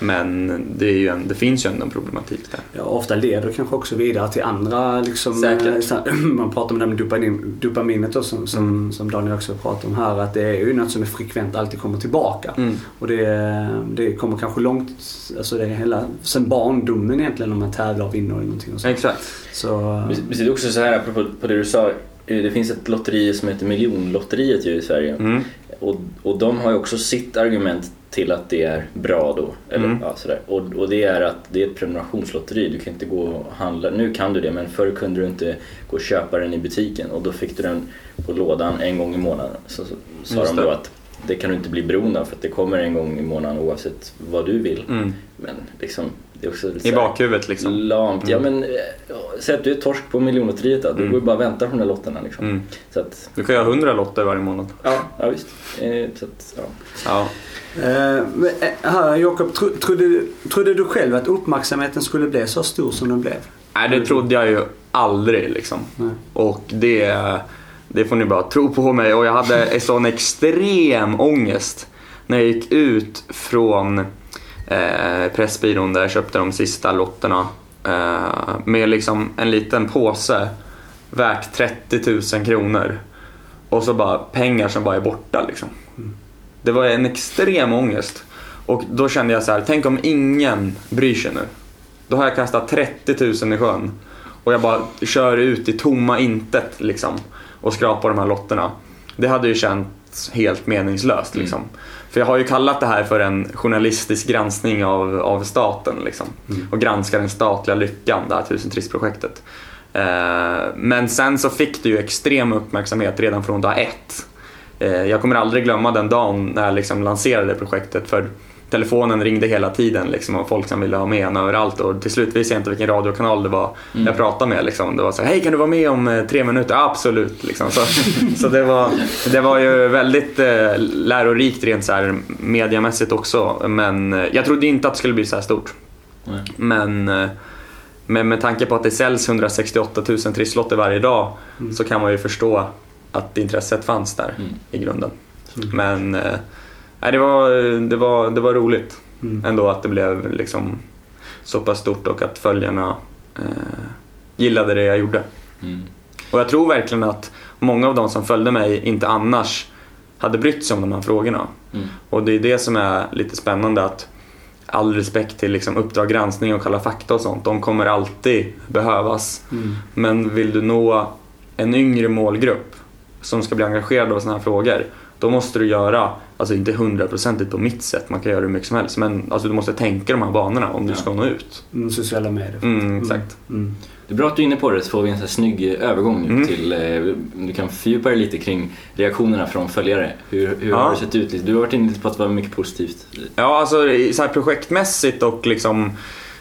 Men det, är ju en, det finns ju ändå en problematik där. Ja, ofta leder kanske också vidare till andra liksom, eh, <clears throat> Man pratar om det här med dopamin, dopaminet då, som, som, Mm. som Daniel också pratar om här. Att det är ju något som är frekvent alltid kommer tillbaka. Mm. Och det, det kommer kanske långt, alltså det är hela, sen barndomen egentligen om man tävlar och vinner eller någonting. Och så. Exakt. så Men Det också så här apropå på det du sa. eh, Det finns ett lotteri som heter Miljonlotteriet ju i Sverige. Mm. Och, och de har ju också sitt argument till att det är bra då. Eller, Mm. ja, sådär. Och, och det är att det är ett prenumerationslotteri. Du kan inte gå och handla. Nu kan du det men förr kunde du inte gå och köpa den i butiken. Och då fick du den på lådan en gång i månaden. Så, så sa Just de då det. att det kan du inte bli beroende av för att det kommer en gång i månaden oavsett vad du vill. Mm. Men liksom, det är också I bakhuvudet liksom. Lamt. Ja Mm. men eh, ja, säg att du är torsk på miljonlotteriet då. Du Mm. går ju bara och väntar på de där lotterna liksom. Mm. Så att, Du kan ju ha 100 lotter varje månad. ja, ja visst. Eh, så att, ja. Ja. Eh, eh, Jakob, tro, trodde, trodde du själv att uppmärksamheten skulle bli så stor som den blev? Nej, det trodde jag ju aldrig liksom. Nej. Och det, det får ni bara tro på mig. Och jag hade en sån extrem ångest när jag gick ut från eh, Pressbyrån där jag köpte de sista lotterna. Eh, med liksom en liten påse värt 30 000 kronor. Och så bara pengar som bara är borta liksom. Det var en extrem ångest. Och då kände jag så här, tänk om ingen bryr sig nu. Då har jag kastat 30 000 i sjön. Och jag bara kör ut i tomma intet liksom. Och skrapar de här lotterna. Det hade ju känts helt meningslöst Mm. liksom. För jag har ju kallat det här för en journalistisk granskning av, av staten liksom. Mm. Och granska den statliga lyckan, det här tusen trissprojektet. Eh, men sen så fick det ju extrem uppmärksamhet redan från dag ett. eh, jag kommer aldrig glömma den dagen när jag liksom lanserade projektet för telefonen ringde hela tiden liksom, och folk som ville ha med en överallt och till slut visste jag inte vilken radiokanal det var Mm. jag pratade med. Liksom. Det var så hej kan du vara med om eh, tre minuter? Absolut. Liksom. Så, <laughs> så det, var, det var ju väldigt eh, lärorikt rent så här, mediamässigt också men eh, jag trodde inte att det skulle bli så här stort. Nej. Men, eh, men med tanke på att det säljs 168 000 trisslotter varje dag Mm. så kan man ju förstå att intresset fanns där Mm. i grunden. Mm. Men eh, nej, det, var, det, var, det var roligt Mm. ändå att det blev liksom så pass stort och att följarna eh, gillade det jag gjorde. Mm. Och jag tror verkligen att många av de som följde mig inte annars hade brytt sig om de här frågorna. Mm. Och det är det som är lite spännande att all respekt till liksom Uppdrag granskning och Kalla fakta och sånt, de kommer alltid behövas. Mm. Men vill du nå en yngre målgrupp som ska bli engagerad av sådana här frågor, då måste du göra, alltså inte hundraprocentigt på mitt sätt, man kan göra hur mycket som helst, men alltså du måste tänka de här banorna om du Ja. ska nå ut. Mm, sociala medier. Mm, exakt. Mm. Det är bra att du är inne på det så får vi en så här snygg övergång nu Mm. till, eh, du kan fördjupa dig lite kring reaktionerna från följare. Hur, hur Ja. har det sett ut? Du har varit inne på att det var mycket positivt. Ja, alltså i- så här projektmässigt och liksom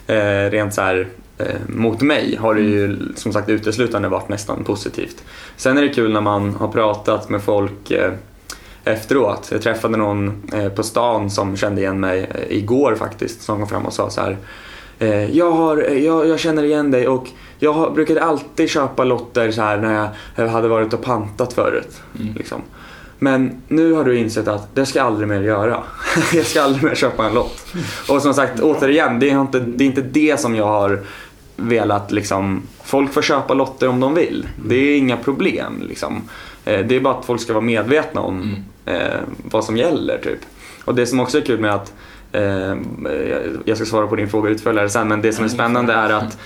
eh, rent så här eh, mot mig har det ju som sagt uteslutande varit nästan positivt. Sen är det kul när man har pratat med folk eh, efteråt. Jag träffade någon eh, på stan som kände igen mig eh, igår faktiskt som kom fram och sa så här eh, jag, har, jag, jag känner igen dig och jag har, brukade alltid köpa lotter så här när jag hade varit och pantat förut. Mm. Liksom. Men nu har du insett att det ska jag aldrig mer göra. <laughs> jag ska aldrig mer köpa en lott. Och som sagt, återigen, det är inte det, är inte det som jag har velat liksom. Folk får köpa lotter om de vill. Det är inga problem liksom. Eh, Det är bara att folk ska vara medvetna om Mm. eh, vad som gäller typ. Och det som också är kul med att eh, jag- ska svara på din fråga utförligare sen men det som är spännande är att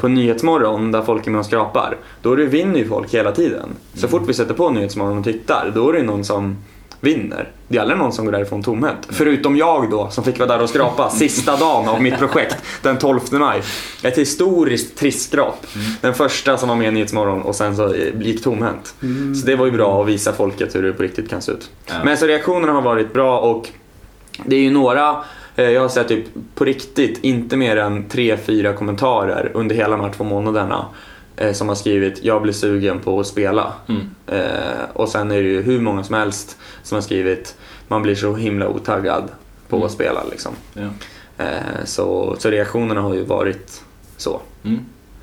på Nyhetsmorgon där folk är med och skrapar då vinner ju folk hela tiden. Så fort vi sätter på Nyhetsmorgon och tittar då är det någon som vinner. Det är aldrig någon som går därifrån tomhänt. Förutom jag då som fick vara där och skrapa <laughs> sista dagen av mitt projekt den 12 maj. Ett historiskt trissskrap. Den första som var med i Nyhetsmorgon och sen så eh, gick tomhänt. Så det var ju bra att visa folket hur det på riktigt kan se ut. Ja. Men så reaktionerna har varit bra och det är ju några, eh, jag har sett typ på riktigt inte mer än tre fyra kommentarer under hela de här två månaderna som har skrivit “Jag blir sugen på att spela”. Mm. Eh, och sen är det ju hur många som helst som har skrivit “Man blir så himla otaggad på Mm. att spela” liksom. Ja. Eh, så, så reaktionerna har ju varit så, Mm.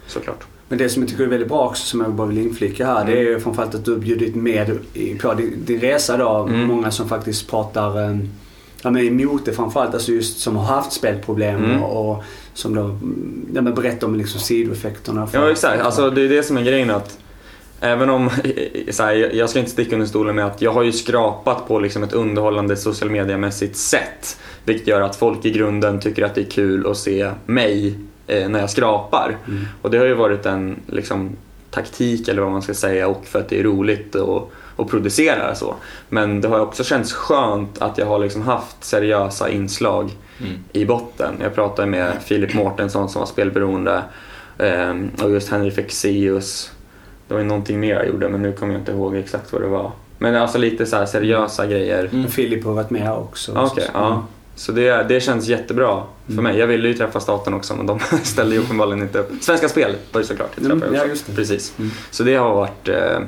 såklart. Men det som jag tycker är väldigt bra också, som jag bara vill inflika här, det är ju framförallt att du har bjudit med i- på din, din resa då, Mm. många som faktiskt pratar eh, ja, men emot det framförallt, alltså just som har haft spelproblem Mm. och, och som då ja, men berättar om liksom sidoeffekterna. för- Ja exakt, alltså det är det som är grejen att Även om, <laughs> så här, jag- ska inte sticka under stolen med att jag har ju skrapat på liksom ett underhållande social media-mässigt sätt. Vilket gör att folk i grunden tycker att det är kul att se mig eh, när jag skrapar. Mm. Och det har ju varit en liksom, taktik eller vad man ska säga och för att det är roligt att, att producera så. Men det har också känts skönt att jag har liksom haft seriösa inslag Mm. i botten. Jag pratade med Filip Mårtensson som var spelberoende eh, och just Henry Fexeus. Det var ju någonting mer jag gjorde men nu kommer jag inte ihåg exakt vad det var. Men alltså lite så här seriösa grejer. Mm. Filip har varit med här också. Ja, Okej, ja. Så det, det känns jättebra för Mm. mig. Jag ville ju träffa staten också men de <laughs> ställde ju uppenbarligen inte upp. Svenska Spel var det såklart. Jag Mm, träffade ja, just det. Precis. Mm. Så det har varit, eh,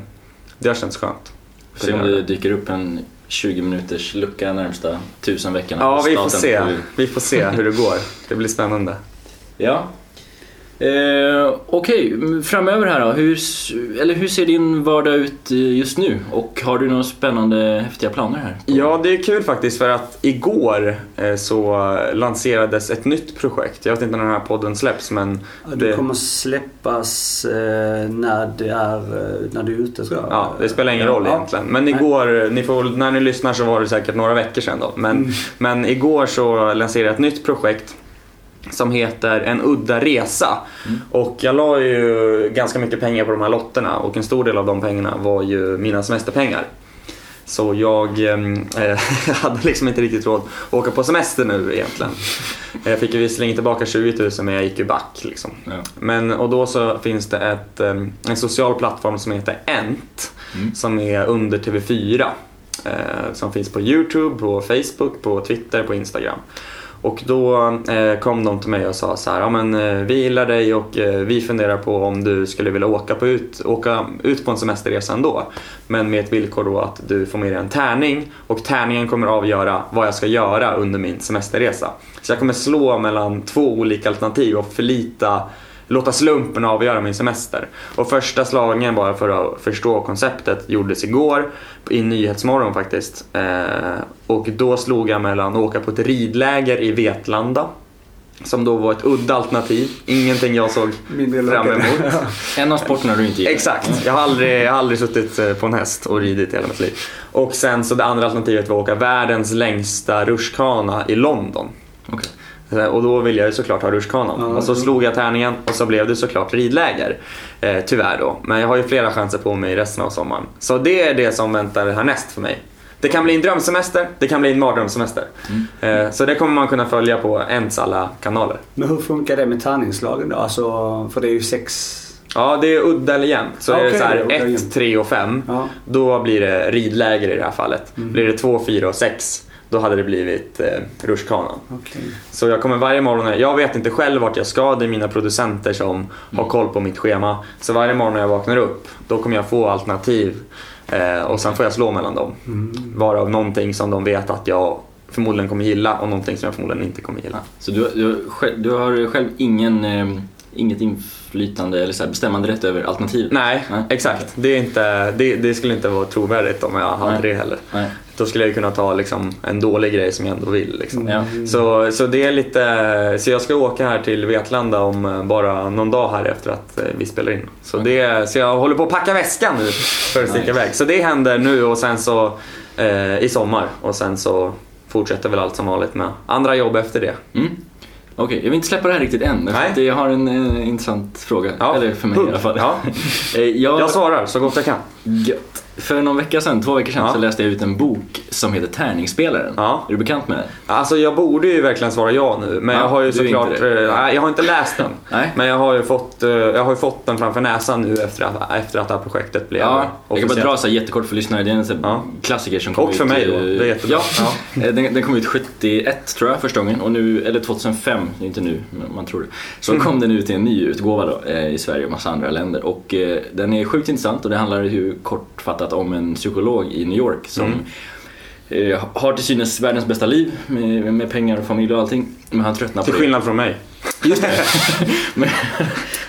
det har känts skönt. Se om det dyker upp en 20 minuters lucka närmsta tusen veckorna. Ja, vi får se. Vi får se hur det går. Det blir spännande. Ja. Eh, Okej, m- framöver här då. Hur, eller hur ser din vardag ut eh, just nu? Och har du några spännande, häftiga planer här? Ja, det är kul faktiskt för att igår eh, så lanserades ett nytt projekt. Jag vet inte när den här podden släpps men Ja, det det, kommer släppas eh, när, det är, när du är ute tror jag. ja, det spelar ingen roll Ja. egentligen. Men igår, ni får, när ni lyssnar så var det säkert några veckor sedan då. Men, Mm. men igår så lanserade jag ett nytt projekt som heter En udda resa. Mm. Och jag la ju ganska mycket pengar på de här lotterna och en stor del av de pengarna var ju mina semesterpengar. Så jag <laughs> eh, hade liksom inte riktigt råd att åka på semester nu egentligen. Jag fick ju visserligen tillbaka 20 000 men jag gick ju back liksom. Ja. Men, och då så finns det ett, eh, en social plattform som heter Ent Mm. som är under TV4. eh, som finns på Youtube, på Facebook, på Twitter, på Instagram. Och då eh, kom de till mig och sa så här, ja men eh, vi gillar dig och eh, vi funderar på om du skulle vilja åka, på ut, åka ut på en semesterresa ändå. Men med ett villkor då att du får med dig en tärning och tärningen kommer avgöra vad jag ska göra under min semesterresa. Så jag kommer slå mellan två olika alternativ och förlita låta slumpen avgöra min semester. Och första slagen bara för att förstå konceptet gjordes igår i Nyhetsmorgon faktiskt. Eh, och då slog jag mellan att åka på ett ridläger i Vetlanda som då var ett udda alternativ. Ingenting jag såg fram emot. <laughs> En av sporterna du inte gillar. Exakt. Jag har, aldrig, jag har aldrig suttit eh, på en häst och ridit i hela mitt liv. Och sen så det andra alternativet var att åka världens längsta rutschkana i London. Okej. Eh, Och då ville jag ju såklart ha rutschkanan. Ja, och så mm. slog jag tärningen och så blev det såklart ridläger. Eh, tyvärr då. Men jag har ju flera chanser på mig resten av sommaren. Så det är det som väntar härnäst för mig. Det kan bli en drömsemester, det kan bli en mardrömssemester. Eh, så det kommer man kunna följa på ens alla kanaler. Men hur funkar det med tärningslagen då? Alltså, för det är ju sex... Ja, det är udda eller jämnt. Så Ja, är det okej, så här udda eller 1, jämnt. 3 och 5. Ja. Då blir det ridläger i det här fallet. Mm. Blir det 2, 4 och 6 då hade det blivit eh, rutschkanan. Okej. Så jag kommer varje morgon, jag vet inte själv vart jag ska, det är mina producenter som har koll på mitt schema. Så varje morgon när jag vaknar upp, då kommer jag få alternativ eh, och sen får jag slå mellan dem. Mm. Varav någonting som de vet att jag förmodligen kommer gilla och någonting som jag förmodligen inte kommer gilla. Så du, du, du har själv ingen, eh, inget inflytande eller så bestämmande rätt över alternativ? Nej, Nej. exakt. Det, är inte, det, det skulle inte vara trovärdigt om jag hade Nej. det heller. Nej. Då skulle jag kunna ta liksom, en dålig grej som jag ändå vill. Liksom. Ja. Så, så det är lite, så jag ska åka här till Vetlanda om eh, bara någon dag här efter att eh, vi spelar in. Så, det, så jag håller på att packa väskan nu för att sticka iväg. Så det händer nu och sen så eh, i sommar och sen så fortsätter väl allt som vanligt med andra jobb efter det. Mm. Okej, jag vill inte släppa det här riktigt än. Nej. Jag har en eh, intressant fråga. Ja, Eller för mig hugg. i alla fall. Ja. <laughs> Jag, Jag svarar så gott jag kan. Gött. För någon vecka sedan, två veckor sedan, Ja. så läste jag ut en bok som heter Tärningsspelaren. Ja. Är du bekant med den? Alltså jag borde ju verkligen svara ja nu men Ja, jag har ju såklart, eh, nej, jag har inte läst den. <laughs> Nej. Men jag har ju fått, eh, jag har fått den framför näsan nu efter att, efter att det här projektet blev Ja, jag kan bara dra så jättekort för lyssnare. Det är en sån Ja. klassiker som kom Och för ut... mig då, det är jättebra. Ja, <laughs> Eh, den, den kom ut 71 tror jag första gången och nu, eller 2005, det är inte nu men man tror det. Så Mm. kom den ut i en ny utgåva då, i Sverige och massa andra länder och den är sjukt intressant och det handlar ju kortfattat om en psykolog i New York som Mm. eh, har till synes världens bästa liv med, med pengar och familj och allting. Men han tröttnar Till på det. skillnad från mig. Just det. <laughs> men,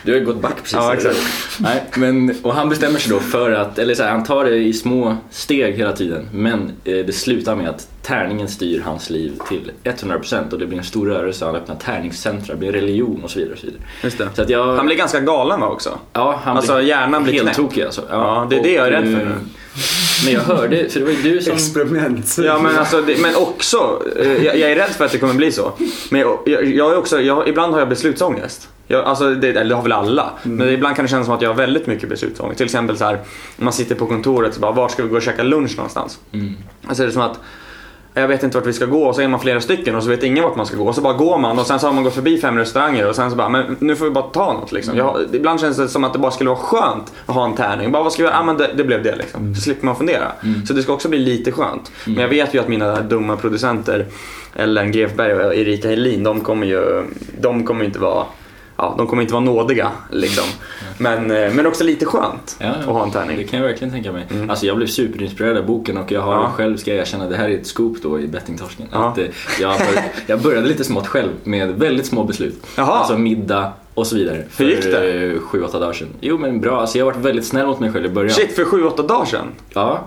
du har ju gått back precis. Ja, exakt. Nej, men, och han bestämmer sig då för att, eller så här, han tar det i små steg hela tiden. Men eh, det slutar med att tärningen styr hans liv till 100% och det blir en stor rörelse. Han öppnar tärningscentra, det blir en religion och så vidare. Och så vidare. Just det. Så att jag, Han blir ganska galen va också? ja, han alltså, hjärnan blir helt tokig alltså. Ja, det är det jag är rädd för eh, nu. Men jag hörde, för det var ju du som... Experiment. Ja men alltså, det, men också, eh, jag, jag är rädd för att det kommer bli så. Men jag, jag, jag är också, jag, ibland har jag beslutsångest. Jag, alltså, det, eller det har väl alla. Men ibland kan det kännas som att jag har väldigt mycket beslutsångest. Till exempel så här, man sitter på kontoret och bara, var ska vi gå och käka lunch någonstans? Mm. Alltså det är som att jag vet inte vart vi ska gå och så är man flera stycken och så vet ingen vart man ska gå. Och så bara går man och sen så har man gått förbi fem restauranger och sen så bara, men nu får vi bara ta något liksom. Jag, ibland känns det som att det bara skulle vara skönt att ha en tärning. Bara vad ska vi göra? Ja men det, det blev det liksom. Så slipper man fundera. Så det ska också bli lite skönt. Men jag vet ju att mina dumma producenter Ellen Grefberg och Erika Helin, de kommer ju, de kommer ju inte vara Ja, de kommer inte vara nådiga liksom. Men, eh, men också lite skönt Ja, att ha en tärning. Det kan jag verkligen tänka mig. Mm. Alltså jag blev superinspirerad av boken och jag har Ja. själv, ska jag erkänna, det här är ett scoop då i bettingtorsken. Ja. Att, eh, jag, bör, <laughs> jag började lite smått själv med väldigt små beslut. Jaha. Alltså middag och så vidare. För Hur gick det? eh, sju, åtta dagar sedan. Jo men bra, alltså jag har varit väldigt snäll mot mig själv i början. Shit, för sju, åtta dagar sedan? Ja.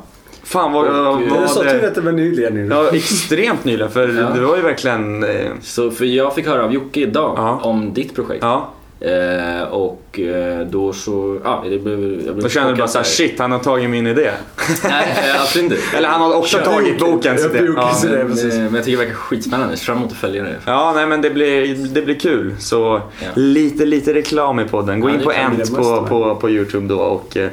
Fan vad, Och, vad eh, Du sa det- tur att det var nyligen nu. Ja, extremt nyligen för Ja. det var ju verkligen... Eh, Så för jag fick höra av Jocke idag Ja. om ditt projekt. ja, Eh, och eh, då så, ja det blev, jag blev då kände du bara såhär shit han har tagit min idé. Nej, absolut inte. Eller han har också Kör. tagit bokens idé. Ja. Men, men jag tycker det verkar skitspännande, så fram emot att följa det. ja, nej men det blir, det blir kul. Så Ja. lite, lite reklam i podden. Gå Ja, in det på Ent det på, måste på, på Youtube då och, eh,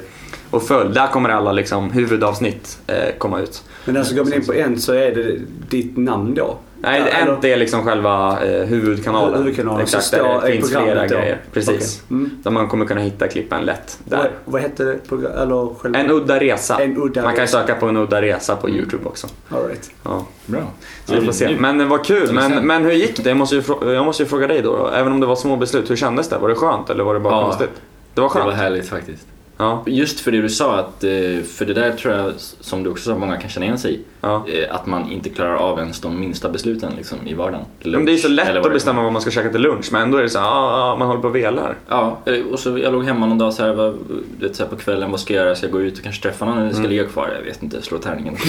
och följ. Där kommer alla liksom, huvudavsnitt eh, komma ut. Men alltså går man in på en så är det ditt namn då? Nej, Ja, Ent är liksom själva eh, huvudkanalen. Huvudkanalen, Exakt, så där det finns flera då. grejer. Precis. Okej. Mm. Där man kommer kunna hitta klippen lätt. Vad, Där. vad hette det? Program, eller själva? En udda resa. En udda man kan resa. söka på en udda resa på Youtube också. All right. Ja. Bra. Så vi får se. Men eh, vad kul. Men, men hur gick det? Jag måste, ju, jag måste ju fråga dig då, då. Även om det var små beslut, hur kändes det? Var det skönt eller var det bara Ja. konstigt? Det var Det skönt? var härligt faktiskt. Ja. Just för det du sa, att, eh, för det där tror jag, som du också sa, många kan känna igen sig i ja. Eh, Att man inte klarar av ens de minsta besluten liksom, i vardagen. Men det är så Lunch, lätt att bestämma vad man ska käka till lunch, men ändå är det så här, ah, ah, man håller på och velar. Ja, eh, och så jag låg hemma någon dag så här, var, vet, så här på kvällen, vad ska jag göra? Ska jag gå ut och kanske träffa någon eller ska jag ligga kvar? Jag vet inte, slå tärningen. <laughs>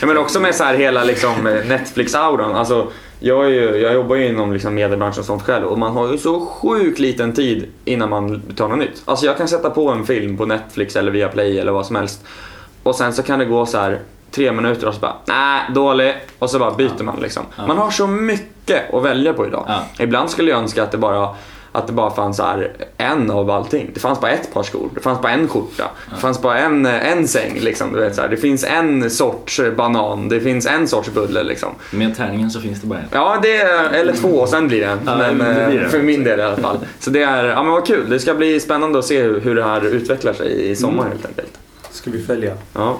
Ja, men också med så här hela liksom, Netflix-auran. Alltså, jag, ju, jag jobbar ju inom liksom mediebranschen och sånt själv och man har ju så sjukt liten tid innan man tar något nytt. Alltså jag kan sätta på en film på Netflix eller via Play eller vad som helst och sen så kan det gå så här tre minuter och så bara nej, dålig och så bara byter man liksom. Ja. Man har så mycket att välja på idag. Ja. Ibland skulle jag önska att det bara att det bara fanns här en av allting. Det fanns bara ett par skor, det fanns bara en skjorta, det fanns bara en, en säng. Liksom, du vet, så här. Det finns en sorts banan, det finns en sorts bulle. Liksom. Med tärningen så finns det bara en. Ja, det är, eller två och sen blir det en. Ja, men, det blir eh, det. För min del i alla fall. Så det är, ja men vad kul. Det ska bli spännande att se hur, hur det här utvecklar sig i sommar Mm. helt enkelt. Ska vi följa. Ja.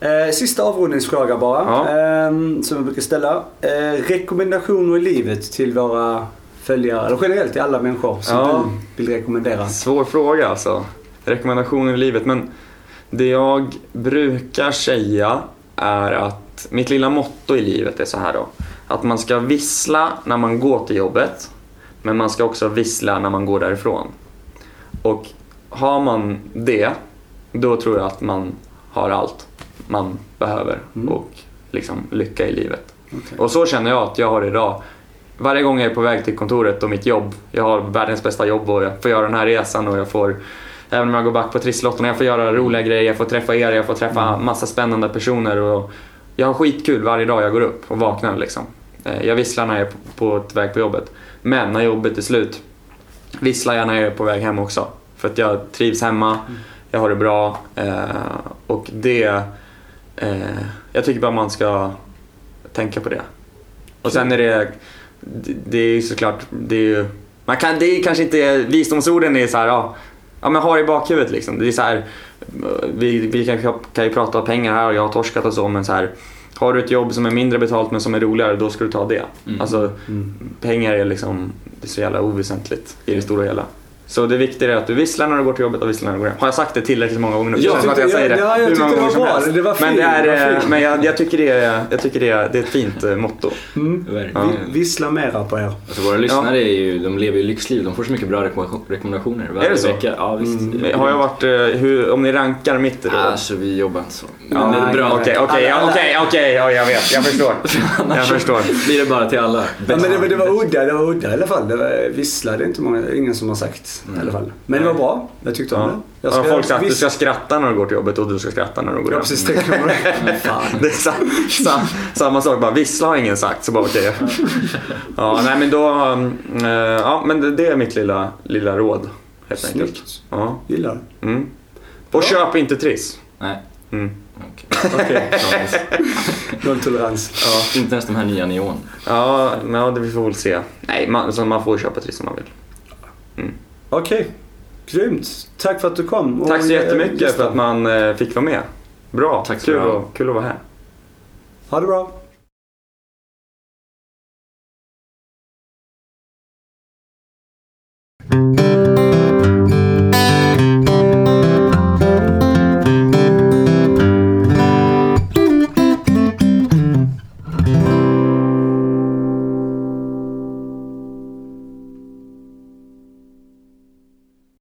Eh, sista avrundningsfråga bara. Ja. ehm, som jag brukar ställa. Eh, rekommendationer i livet till våra följare, eller generellt till alla människor som Ja. du vill rekommendera. Svår fråga alltså. Rekommendationer i livet. Men det jag brukar säga är att mitt lilla motto i livet är så här då. Att man ska vissla när man går till jobbet. Men man ska också vissla när man går därifrån. Och har man det, då tror jag att man har allt man behöver Mm. och liksom lycka i livet. Okej. Och så känner jag att jag har idag. Varje gång jag är på väg till kontoret och mitt jobb, jag har världens bästa jobb och jag får göra den här resan och jag får, även om jag går back på trisslotterna, jag får göra roliga grejer, jag får träffa er, jag får träffa massa spännande personer och jag har skitkul varje dag jag går upp och vaknar liksom. Eh, Jag visslar när jag är på, på ett väg på jobbet. Men när jobbet är slut visslar jag när jag är på väg hem också. För att jag trivs hemma, jag har det bra eh, och det... Eh, jag tycker bara man ska tänka på det. Och sen är det... Det, är ju såklart... Det är ju... Man kan, det är kanske inte... Visdomsorden är så här, ja, ja men ha det i bakhuvudet liksom. Det är så här, vi, vi kan, kan ju prata om pengar här och jag har torskat och så men så här. Har du ett jobb som är mindre betalt men som är roligare, då ska du ta det. Mm. Alltså, Mm. pengar är liksom det är så jävla oväsentligt i det stora hela. Så det viktiga är att du visslar när du går till jobbet och visslar när du går hem. Har jag sagt det tillräckligt många gånger nu? Som att jag tyckte- säger det ja, jag hur många tyckte det gånger var som bra. helst. Det var Men, det fint, är, det var fint. men jag, jag tycker, det är, jag tycker det, är, det är ett fint eh, motto. Mm. Vi- Vissla mera på er. Alltså våra lyssnare är ju, de lever ju lyxliv. De får så mycket bra rekommendation- rekommendationer varje Är det så? vecka. Ja, visst. Mm. Har jag varit, eh, hur, om ni rankar mitt råd? Alltså vi jobbar inte så. Men Ja, det är bra. Okej, okej, ja, okej, okej, ja, jag vet, jag förstår. <laughs> Jag förstår. blir det bara till alla. Ja, men det, var- det var udda, det var udda i alla fall. Det var, vissla, det är inte många, ingen som har sagt i alla fall. Men det var bra. Jag tyckte om Ja. det. Jag Har folk sagt att du ska skratta när du går till jobbet och du ska skratta när du går Ja, hem? precis. Tänkte på det. <laughs> Fan. Det är sa, sa, samma sak, bara vissla har ingen sagt så bara okej. <laughs> Ja, nej men då, um, eh, ja men det, är mitt lilla, lilla råd helt enkelt. Snyggt. Ja. Gillar. Mm. Och köp inte Triss. Nej. Mm. Okej. Ja, <laughs> Nolltolerans. Ja. Inte ens de här nya neon. Ja, ja, det vi får väl se. Nej, man, så man får köpa Triss om man vill. Okej. Grymt. Tack för att du kom. och, Tack så eh, jättemycket för att man eh, fick vara med. Bra, Tack så kul, bra. att, kul att vara här. Ha det bra.